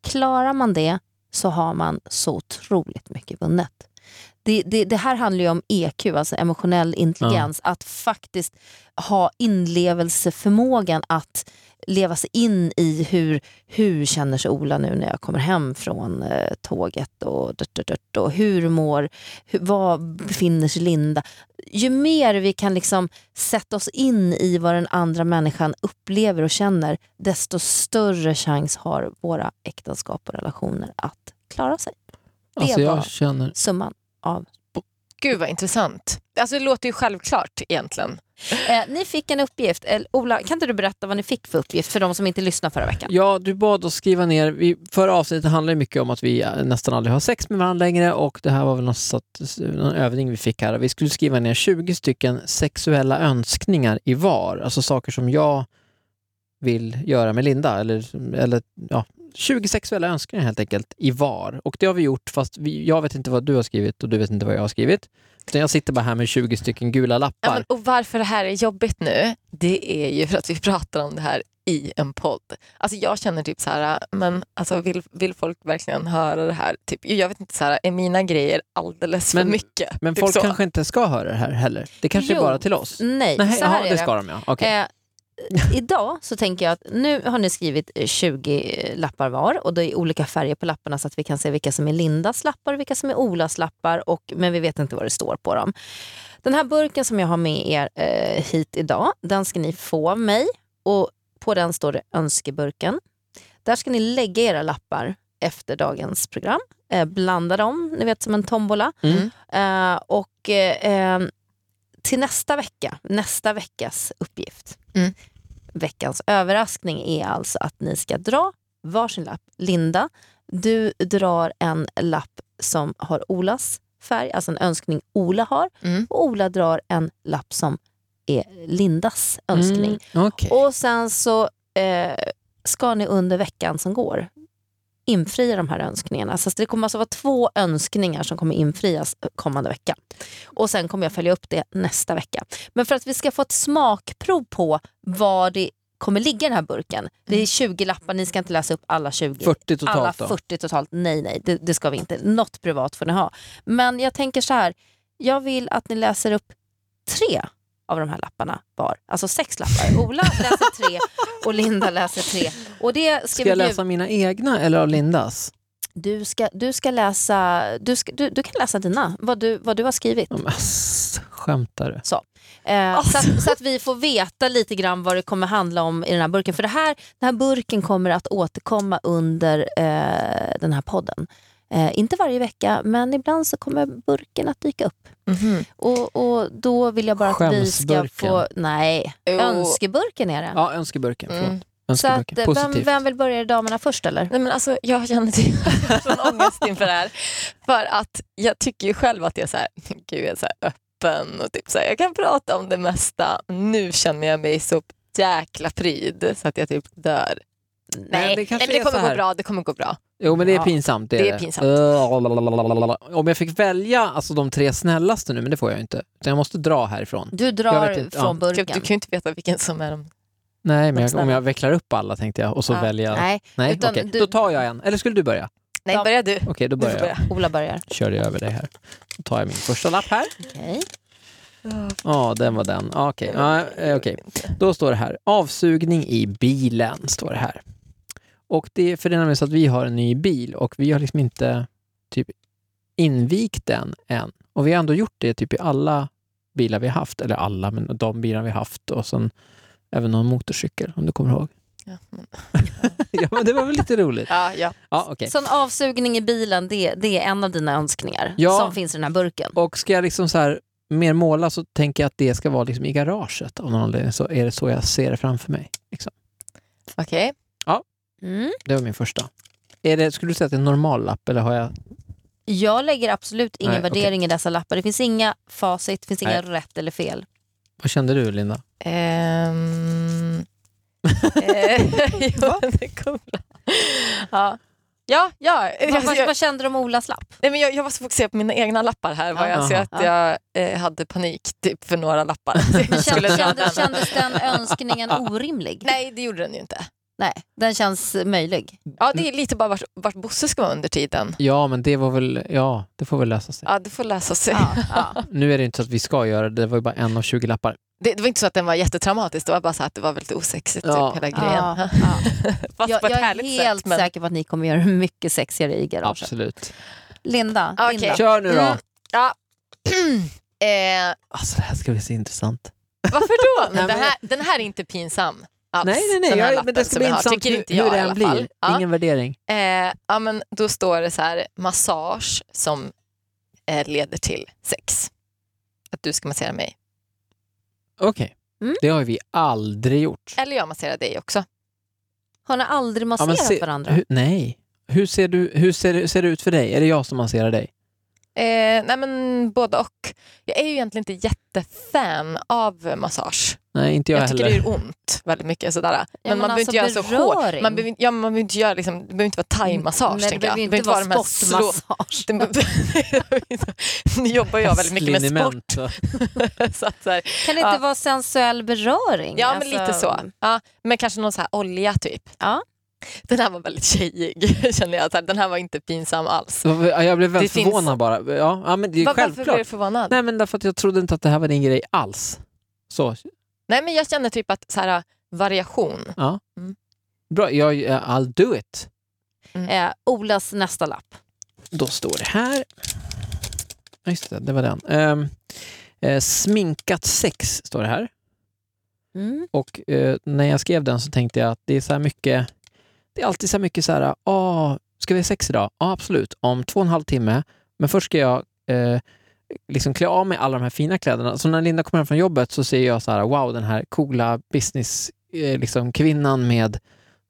Klarar man det så har man så otroligt mycket vunnet. Det, det, det här handlar ju om EQ, alltså emotionell intelligens. Att faktiskt ha inlevelseförmågan att leva sig in i hur, hur känner sig Ola nu när jag kommer hem från eh, tåget och, dut, dut, dut, och hur mår, hur, var befinner sig Linda? Ju mer vi kan liksom sätta oss in i vad den andra människan upplever och känner, desto större chans har våra äktenskap och relationer att klara sig. Det Alltså var jag känner... summan av. Gud vad intressant. Alltså, det låter ju självklart egentligen. Eh, ni fick en uppgift. Eh, Ola, kan inte du berätta vad ni fick för uppgift för de som inte lyssnade förra veckan? Ja, du bad oss skriva ner. Vi, förra avsnittet handlade mycket om att vi eh, nästan aldrig har sex med varandra längre och det här var väl någon, satt, någon övning vi fick här. Vi skulle skriva ner 20 stycken sexuella önskningar i var, alltså saker som jag vill göra med Linda. Eller, eller ja, 20 sexuella önskningar helt enkelt i var. Och det har vi gjort fast vi, jag vet inte vad du har skrivit och du vet inte vad jag har skrivit. Utan jag sitter bara här med 20 stycken gula lappar. Ja, men, och varför det här är jobbigt nu, det är ju för att vi pratar om det här i en podd. Alltså jag känner typ så här, men alltså vill, vill folk verkligen höra det här? Typ, jag vet inte, så här, är mina grejer alldeles Men- för mycket? Men typ folk så. kanske inte ska höra det här heller. Det kanske Jo. är bara till oss. Nej, Nej, så här jaha, är det ska de ja. Okej. Eh, idag så tänker jag att nu har ni skrivit eh, 20 lappar var och det är olika färger på lapparna så att vi kan se vilka som är Lindas lappar och vilka som är Olas lappar, och, men vi vet inte vad det står på dem. Den här burken som jag har med er eh, hit idag, den ska ni få av mig och på den står det önskeburken. Där ska ni lägga era lappar efter dagens program, eh, blanda dem, ni vet som en tombola. Mm. Eh, och eh, eh, till nästa vecka, nästa veckas uppgift. Mm. Veckans överraskning är alltså att ni ska dra varsin lapp. Linda, du drar en lapp som har Olas färg, alltså en önskning Ola har. Mm. Och Ola drar en lapp som är Lindas önskning. Mm, Okej. Och sen så eh, ska ni under veckan som går infria de här önskningarna. Så det kommer alltså vara två önskningar som kommer infrias kommande vecka. Och sen kommer jag följa upp det nästa vecka. Men för att vi ska få ett smakprov på vad det kommer ligga i den här burken. Det är 20 lappar, ni ska inte läsa upp alla 20. 40 totalt alla då? 40 totalt. Nej, nej, det, det ska vi inte. Något privat får ni ha. Men jag tänker så här, jag vill att ni läser upp tre av de här lapparna var. Alltså sex lappar. Ola läser tre och Linda läser tre. Och det ska Ska jag läsa mina egna eller av Lindas? du, ska, du ska läsa, du, ska, du, du kan läsa dina, vad du, vad du har skrivit. Men, Skämtar du? Eh, så, att, så att vi får veta lite grann vad det kommer handla om i den här burken. För det här, den här burken kommer att återkomma under eh, den här podden. Eh, inte varje vecka, men ibland så kommer burken att dyka upp. Mhm. Och, och då vill jag bara att vi ska få... Nej, Jo. önskeburken är det. Ja, önskeburken. Förlåt. Mm. så att, eh, vem, vem vill börja i damerna först eller? Nej, men alltså, jag känner till sån ångest inför det här. För att jag tycker ju själv att jag är så här, gud, jag är så här öppen och typ så här, jag kan prata om det mesta. Nu känner jag mig så jäkla pryd så att jag typ dör. Nej, Nej, det kanske Nej, men det kommer gå bra. Det kommer gå bra. Jo men det är Ja, pinsamt. Det det är, pinsamt. Om jag fick välja alltså, de tre snällaste nu, men det får jag inte. Utan jag måste dra härifrån. Du Jag drar vet inte, från ja. Du, burken. du kan ju inte veta vilken som är de... Nej, men jag, om jag vecklar upp alla tänkte jag och så Ja, väljer jag... Nej, Nej, utan okej. du- Då tar jag en. Eller skulle du börja? Nej, Ja. börja du. Okej, då Du får börjar jag. börja. Ola börjar. Kör jag över dig här. Då tar jag min första lapp här. Okej. Ja, den var den. Okej, ja, eh, okej. Då står det här. Avsugning i bilen, står det här. Och det är för det är nämligen så att vi har en ny bil och vi har liksom inte typ invigt den än. Och vi har ändå gjort det typ i alla bilar vi har haft, eller alla, men de bilar vi har haft och sen även någon motorcykel om du kommer ihåg. Ja, men- ja, men det var väl lite roligt. ja, ja. Ja, okej. Så en avsugning i bilen, det, det är en av dina önskningar Ja. som finns i den här burken. Och ska jag liksom så här mer måla så tänker jag att det ska vara liksom i garaget av någon anledning. Så är det så jag ser det framför mig. Liksom. Okej. Mm. Det var min första. Är det, skulle du säga att det är en normal lapp eller har jag... Jag lägger absolut ingen Nej, värdering i dessa lappar. Det finns inga facit, det finns inga Nej. rätt eller fel. Vad kände du Linda? Bra. Ja, ja. ja. Vad, Jag, vad, vad kände du om Olas lapp? nej, men jag, jag var så fokuserad på mina egna lappar här. Var jag, så att jag eh, hade panik typ, för några lappar. Den. kändes den önskningen orimlig? Nej, det gjorde den ju inte. Nej, den känns möjlig. Ja, det är lite bara vart, vart Bosse ska vara under tiden. Ja, men det var väl... Ja, det får väl lösa sig. Ja, det får läsa sig. Ja, ja. Nu är det inte så att vi ska göra det. Det var ju bara en av 20 lappar. Det, det var inte så att den var jättetraumatisk, det var bara så att det var väldigt osexigt, Ja. typ, hela grejen. Ja, ja. Fast Jag, på ett jag är härligt helt sätt. Men... säker på att ni kommer göra det mycket sexigare i garaget. Absolut. Linda, din lapp. Kör nu då! Mm. Ja. eh, Alltså det här ska bli så intressant. varför då? Nej, men- här, den här är inte pinsam alls. nej, nej, nej. den här Jag, men det ska bli intressant hur, inte jag hur det i än alla blir. Ja. Ingen värdering. Eh, ja, men då står det så här, massage som eh, leder till sex. Att du ska massera mig. Okej. Mm. Det har vi aldrig gjort. Eller jag masserar dig också. Har ni aldrig Ja, masserat men se- varandra? Hur, nej. Hur, ser, du, hur ser, det- ser det ut för dig? Är det jag som masserar dig? Eh, nej men både och. Jag är ju egentligen inte jättefan av massage. Nej, inte jag, Jag, tycker heller. det gör ont väldigt mycket. Sådär. Men, men man behöver alltså inte göra så hårt. beröring. Man behöver, ja, man behöver inte göra liksom, det behöver inte vara thai-massage. Nej, det behöver inte behöver vara sportmassage. Behöver- Nu jobbar jag väldigt mycket med sport. Så att, så här, Kan det inte Ja. vara sensuell beröring? ja, men Alltså, lite så. Ja, men kanske någon så här olja typ. Ja. Den här var väldigt tjejig, känner jag. Så Den här var inte pinsam alls. Ja, Jag blev väldigt Det finns- förvånad bara. Ja, ja, men det är Va- Varför blev självklart. du förvånad? Nej, men därför att jag trodde inte att det här var din grej alls. Så, Nej, men jag känner typ att så här, variation. ja. Mm. Bra, jag, I'll do it. Eh, Olas nästa lapp. Då står det här. Just det, det var den. Ehm, eh, sminkat sex står det här. Mm. Och eh, när jag skrev den så tänkte jag att det är så här mycket, det är alltid så här mycket så här, åh, ska vi ha sex idag? Ja, absolut, om två och en halv timme. Men först ska jag eh, liksom klä av mig alla de här fina kläderna. Så när Linda kommer hem från jobbet så ser jag så här, wow, den här coola business eh, liksom, kvinnan med,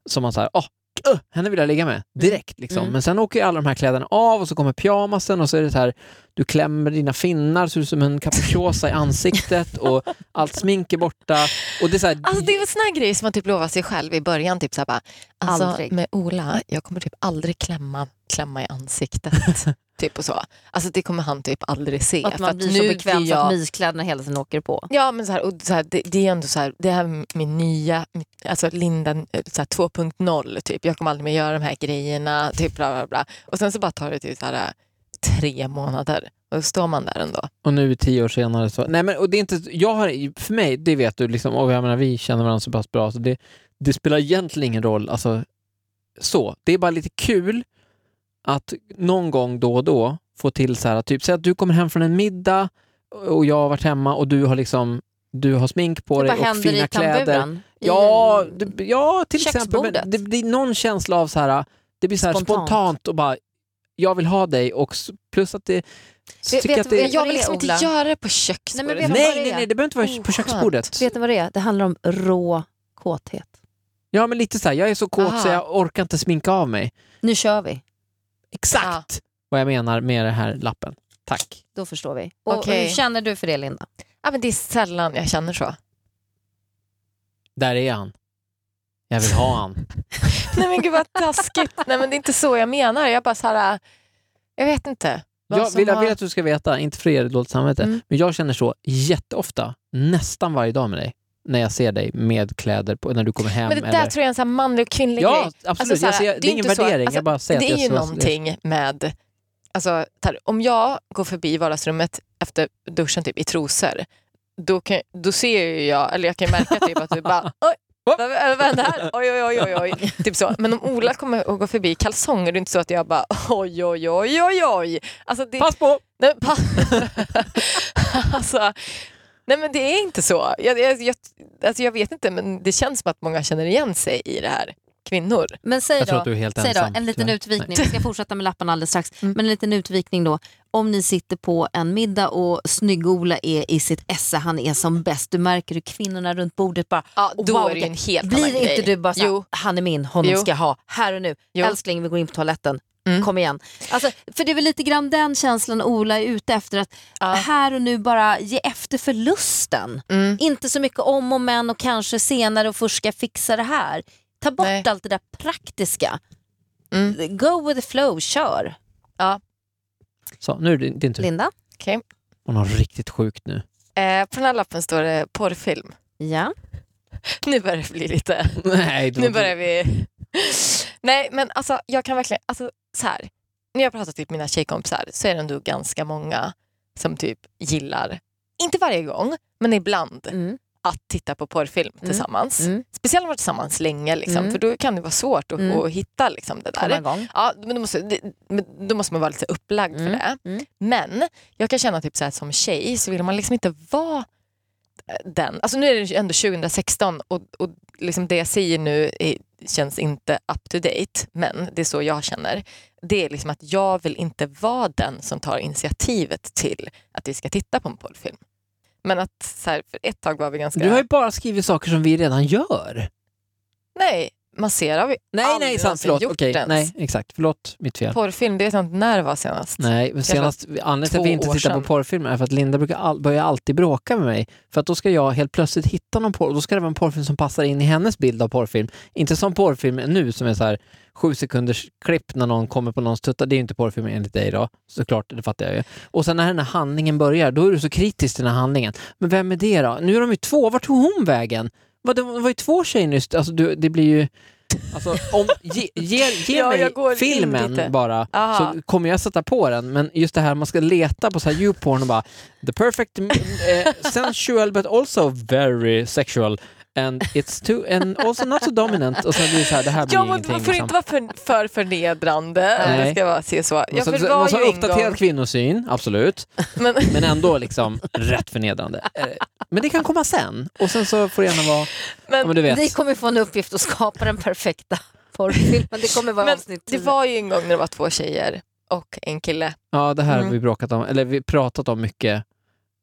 som man säger, åh, uh, henne vill jag ligga med direkt. Liksom. Mm. Men sen åker ju alla de här kläderna av och så kommer pyjamasen och så är det så här, du klämmer dina finnar, ser ut som en capricciosa i ansiktet och allt smink är borta. Och det är så här, Alltså det är en sån här grej som man typ lovar sig själv i början. Typ så här bara, alltså, Aldrig. Med Ola, jag kommer typ aldrig klämma, klämma i ansiktet. typ och så. Alltså det kommer han typ aldrig se. Att för man att blir så nu bekväm så att jag- myskläderna hela tiden åker på. Ja, men så här, och så här, det, det är ändå så här, det här är min nya, alltså Linda eh, så här, 2.0 typ. Jag kommer aldrig mer göra de här grejerna, typ bla bla bla. Och sen så bara tar det typ så här eh, tre månader och då står man där ändå. Och nu tio år senare så... Nej men och det är inte... Jag har, för mig, det vet du, liksom, och jag menar, vi känner varandra så pass bra, så det, det spelar egentligen ingen roll. Alltså, så. Det är bara lite kul att någon gång då och då få till så här, typ, säg att du kommer hem från en middag och jag har varit hemma och du har liksom du har smink på Det dig och fina kläder. Ja, det, ja, till exempel. Men det blir någon känsla av så här, det blir så här Spontant. spontant. och bara, jag vill ha dig och plus att det... Vet- vet det Jag vill liksom inte göra det på Nej, köksbordet. Nej, nej, är? nej, det behöver inte vara på Oskönt. köksbordet. Vet ni vad det är? Det handlar om rå kåthet. Ja, men lite så här, jag är så kåt Aha. så jag orkar inte sminka av mig. Nu kör vi. Exakt vad jag menar med den här lappen. Tack. Då förstår vi. Och Okej. hur känner du för det Linda? Ja, men det är sällan jag känner så. Där är han. Jag vill ha han. Nej men gud vad taskigt. Nej men det är inte så jag menar. Jag bara så här, jag vet inte. Jag vill, jag har- vill att du ska veta, inte för er dåligt samvete, Mm. men jag känner så jätteofta, nästan varje dag med dig, när jag ser dig med kläder på, när du kommer hem. Men det där eller... tror jag är en sån manlig och kvinnlig Ja, grej. absolut. Alltså, så här, jag det det är ingen värdering, alltså, jag bara säger Det att är ju så- någonting med, alltså, om jag går förbi vardagsrummet efter duschen typ, i trosor, då, kan, då ser ju jag, eller jag kan märka typ att du bara oj, vad, vad hände här? Oj, oj, oj, oj, oj. Typ så. Men om Ola kommer och går förbi kalsonger, det är inte så att jag bara oj, oj, oj, oj, oj. Alltså, det, Pass på! Nej, men pa- alltså, nej men det är inte så. Jag, jag, jag, alltså jag vet inte men det känns som att många känner igen sig i det här. Kvinnor. Men säg Jag tror då, att du är helt säg då ensam. en liten tyvärr. utvikning. Vi ska fortsätta med lapparna alldeles strax. Mm. Men en liten utvikning då. Om ni sitter på en middag och snygg-Ola är i sitt esse, han är som bäst. Du märker hur kvinnorna runt bordet bara Ja, då wow, är det en helt Blir annan inte grej. du bara Jo. han är min, honom Jo. ska jag ha, här och nu. Jo. Älskling, vi går in på toaletten. Mm. Kom igen. Alltså, för det är väl lite grann den känslan Ola är ute efter. Att Ja. här och nu bara ge efter för lusten. Mm. Inte så mycket om och men och kanske senare och först ska fixa det här. Ta bort Nej. allt det där praktiska. Mm. Go with the flow, kör. Så, nu är det din tur. Linda? Okej. Hon har riktigt sjukt nu. Eh, på den här lappen står det porrfilm. Ja. Nu börjar det bli lite... Nej, det Nu börjar vi... Nej men alltså jag kan verkligen... Alltså, så här. När jag pratar till mina tjejkompisar så är det ändå ganska många som typ gillar, inte varje gång, men ibland Mm. att titta på porrfilm Mm. tillsammans. Mm. Speciellt om man varit tillsammans länge, liksom, Mm. för då kan det vara svårt att, Mm. att hitta liksom, det där. igång. Ja, men då, måste, det, då måste man vara lite upplagd för Mm. det. Men jag kan känna typ så här, som tjej så vill man liksom inte vara den. Alltså nu är det ändå 2016 och, och liksom det jag säger nu är, känns inte up to date, men det är så jag känner. Det är liksom att jag vill inte vara den som tar initiativet till att vi ska titta på en porrfilm. Men att så här, för ett tag var vi ganska... Du har ju bara skrivit saker som vi redan gör. Nej, masserar vi Nej, aldrig nej, sant. Förlåt. gjort Okej, ens. nej, exakt. Förlåt, mitt fel. Porrfilm, det vet jag inte när det var senast. Nej, men senast, anledningen till att vi inte år tittar på sedan. porrfilmer är för att Linda brukar all, börjar alltid bråka med mig. För att då ska jag helt plötsligt hitta någon porr, och då ska det vara en porrfilm som passar in i hennes bild av porrfilm. Inte som porrfilm nu som är så här sju sekunders klipp när någon kommer på någons tuttar. Det är ju inte porrfilm enligt dig då, såklart, det fattar jag ju. Och sen när den här handlingen börjar, då är du så kritisk till den här handlingen. Men vem är det då? Nu är de ju två, vart tog hon vägen? Vad, det var ju två tjejer nyss, alltså du, det blir ju... Alltså, om, ge ge, ge Ja, mig filmen bara, Aha. så kommer jag sätta på den. Men just det här, man ska leta på så här YouPorn och bara the perfect eh, sensual but also very sexual and it's too and also not so dominant. Och sen blir det så här, det här blir Ja, men ingenting. man får liksom. inte vara för, för förnedrande. Nej. Det ska vara se så. Man Ja, ska- för det man var ha uppdaterad kvinnosyn, absolut. Men, Men ändå liksom rätt förnedrande. Eh, Men det kan komma sen. Och sen så får det gärna vara, ja, men du vet. Ni kommer få en uppgift att skapa den perfekta porrfilmen. Det kommer vara men avsnitt det 10. var ju en gång när det var två tjejer och en kille. Ja, det här har Mm. vi bråkat om, eller vi pratat om mycket.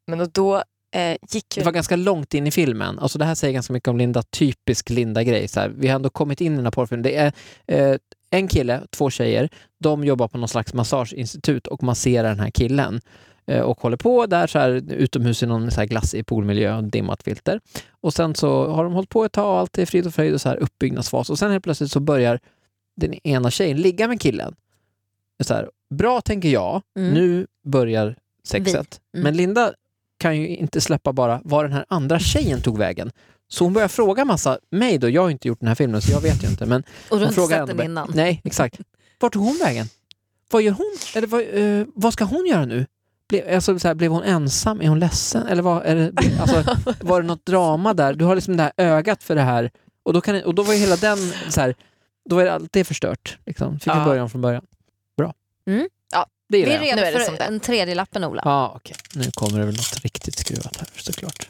Men och då eh, gick ju... Det var ganska långt in i filmen. Alltså det här säger ganska mycket om Linda, typisk Linda-grej. Vi har ändå kommit in i den här porrfilmen. Det är eh, en kille, två tjejer. De jobbar på någon slags massageinstitut och masserar den här killen. Eh, och håller på där så här, utomhus i någon så här glassig poolmiljö och dimmat filter. Och sen så har de hållit på ett tag och allt är frid och fröjd och så här uppbyggnadsfas. Och sen helt plötsligt så börjar den ena tjejen ligga med killen. Så här, bra tänker jag, Mm. nu börjar sexet. Mm. Men Linda kan ju inte släppa bara var den här andra tjejen tog vägen. Så hon börjar fråga massa mig då, jag har inte gjort den här filmen så jag vet ju inte. Men Och du har inte sett den innan. Nej, exakt. Vart tog hon vägen? Vad gör hon? Eller vad, eh, vad ska hon göra nu? Ble, alltså, så här, blev hon ensam? Är hon ledsen? Eller vad, är det, alltså, var det något drama där? Du har liksom det här ögat för det här. Och då, kan, och då var ju hela den, så här, då är allt det förstört. Liksom. Fick Ja. början från början. Bra. Mm. Det Vi gillar är redo Nu är det för det. en tredje lappen Ola. Ja, okej. Nu kommer det väl något riktigt skruvat här såklart.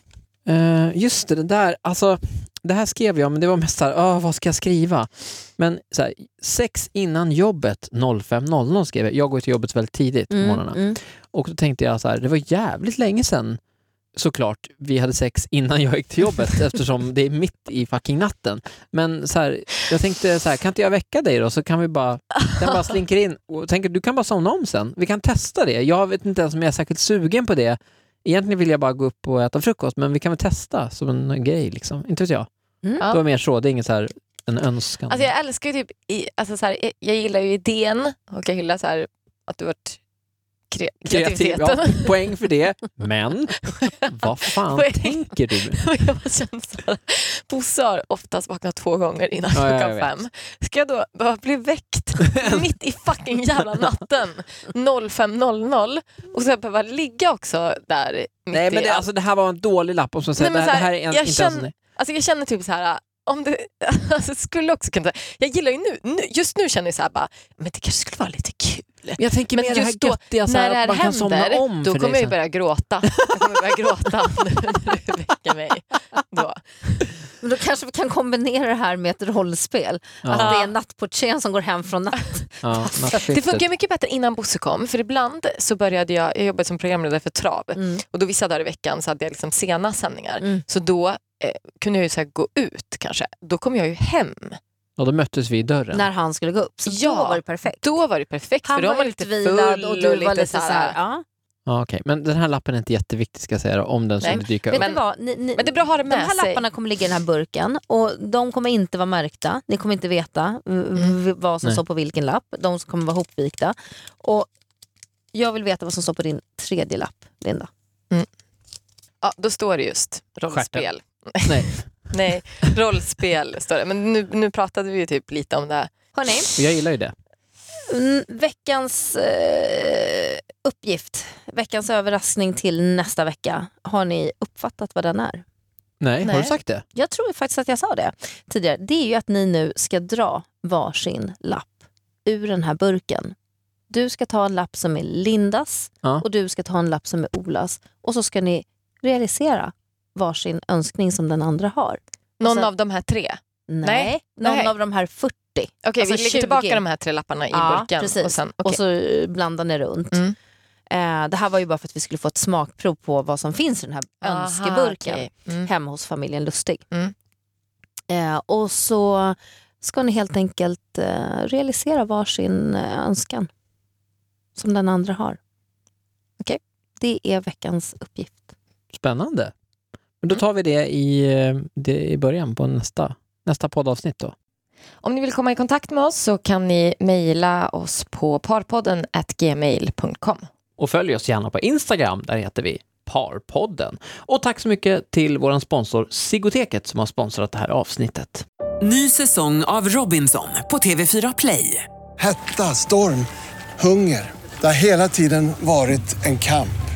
Uh, just det, det där, alltså det här skrev jag, men det var mest såhär, uh, vad ska jag skriva? Men så här, sex innan jobbet 05.00 skrev jag. Jag går till jobbet väldigt tidigt på morgnarna. mm. Och då tänkte jag så här, det var jävligt länge sedan såklart vi hade sex innan jag gick till jobbet eftersom det är mitt i fucking natten. Men så här, jag tänkte så här, kan inte jag väcka dig då så kan vi bara, den bara slinker in och tänker du kan bara somna om sen. Vi kan testa det. Jag vet inte ens om jag är särskilt sugen på det. Egentligen vill jag bara gå upp och äta frukost men vi kan väl testa som en grej liksom. Inte vet jag. Mm. Det var mer så, det är inget så här en önskan. Alltså jag älskar ju typ, i, alltså så här, jag- jag gillar ju idén och jag gillar så här, att du varit kre, Kreativ, kreativiteten. ja, poäng för det. Men vad fan Poäng. tänker du? Jag känner Bosse har oftast vaknat två gånger innan Ja, klockan fem. Ska jag då behöva bli väckt mitt i fucking jävla natten 05.00 och så behöva ligga också där Nej men det, allt? alltså, det här var en dålig lapp. Om så säga. Nej, det, men här, så här, det här är en, jag inte känner- ens... Alltså jag känner typ så här, om det, alltså skulle också kunna, jag gillar ju nu, nu just nu känner jag så här bara, men det kanske skulle vara lite kul. Men jag tänker mer det här då, göttiga, så när här, det här att man kan somna händer, om då för kommer jag ju börja gråta. Jag kommer börja gråta när du väcker mig. Då. Men då kanske vi kan kombinera det här med ett rollspel. Ja. Att det är en nattportier som går hem från natt. Ja, Det nattskiftet. funkar mycket bättre innan Bosse kom, för ibland så började jag, jag jobbade som programledare för Trav Mm. och då vissa dagar i veckan så hade jag liksom sena sändningar. Mm. Så då eh, kunde jag ju så här gå ut kanske. Då kom jag ju hem. Och då möttes vi i dörren. När han skulle gå upp. Så Ja. då var det perfekt. Då var det perfekt, Han för då var var lite full och du var lite så så här, ja. Ja, okej. Men den här lappen är inte jätteviktig ska jag säga då, om den skulle dyka upp. Men- vad? Ni, ni, Men det är bra att ha det de med här sig. lapparna kommer ligga i den här burken och de kommer inte vara märkta. Ni kommer inte veta Mm. vad som står på vilken lapp. De kommer vara hopvikta. Och jag vill veta vad som står på din tredje lapp, Linda. Ja, då står det just rollspel. Nej. Nej, rollspel står det. Men nu, nu pratade vi ju typ lite om det. Hörni, Och jag gillar ju det. mm, veckans eh, uppgift, veckans överraskning till nästa vecka. Har ni uppfattat vad den är? Nej, har Nej. du sagt det? Jag tror faktiskt att jag sa det tidigare. Det är ju att ni nu ska dra varsin lapp ur den här burken. Du ska ta en lapp som är Lindas Ja. och du ska ta en lapp som är Olas. Och så ska ni realisera varsin önskning som den andra har. Någon sen- av de här tre. Nej, Nej, någon nej. av de här 40. Okej, Alltså vi lägger 20. tillbaka de här tre lapparna i Ja, burken. precis. Och sen, Och okej. så blandar ni runt. Mm. Eh, det här var ju bara för att vi skulle få ett smakprov på vad som finns i den här Aha, önskeburken okej. Mm. hemma hos familjen Lustig. Mm. Eh, och så ska ni helt enkelt eh, realisera varsin eh, önskan som den andra har. Okej? Det är veckans uppgift. Spännande. Men då tar vi det i, det i början på nästa, nästa poddavsnitt då. Om ni vill komma i kontakt med oss så kan ni mejla oss på parpodden gmail.com. Och följ oss gärna på Instagram, där heter vi Parpodden. Och tack så mycket till vår sponsor Sigoteket som har sponsrat det här avsnittet. Ny säsong av Robinson på TV4 Play. Hetta, storm, hunger. Det har hela tiden varit en kamp.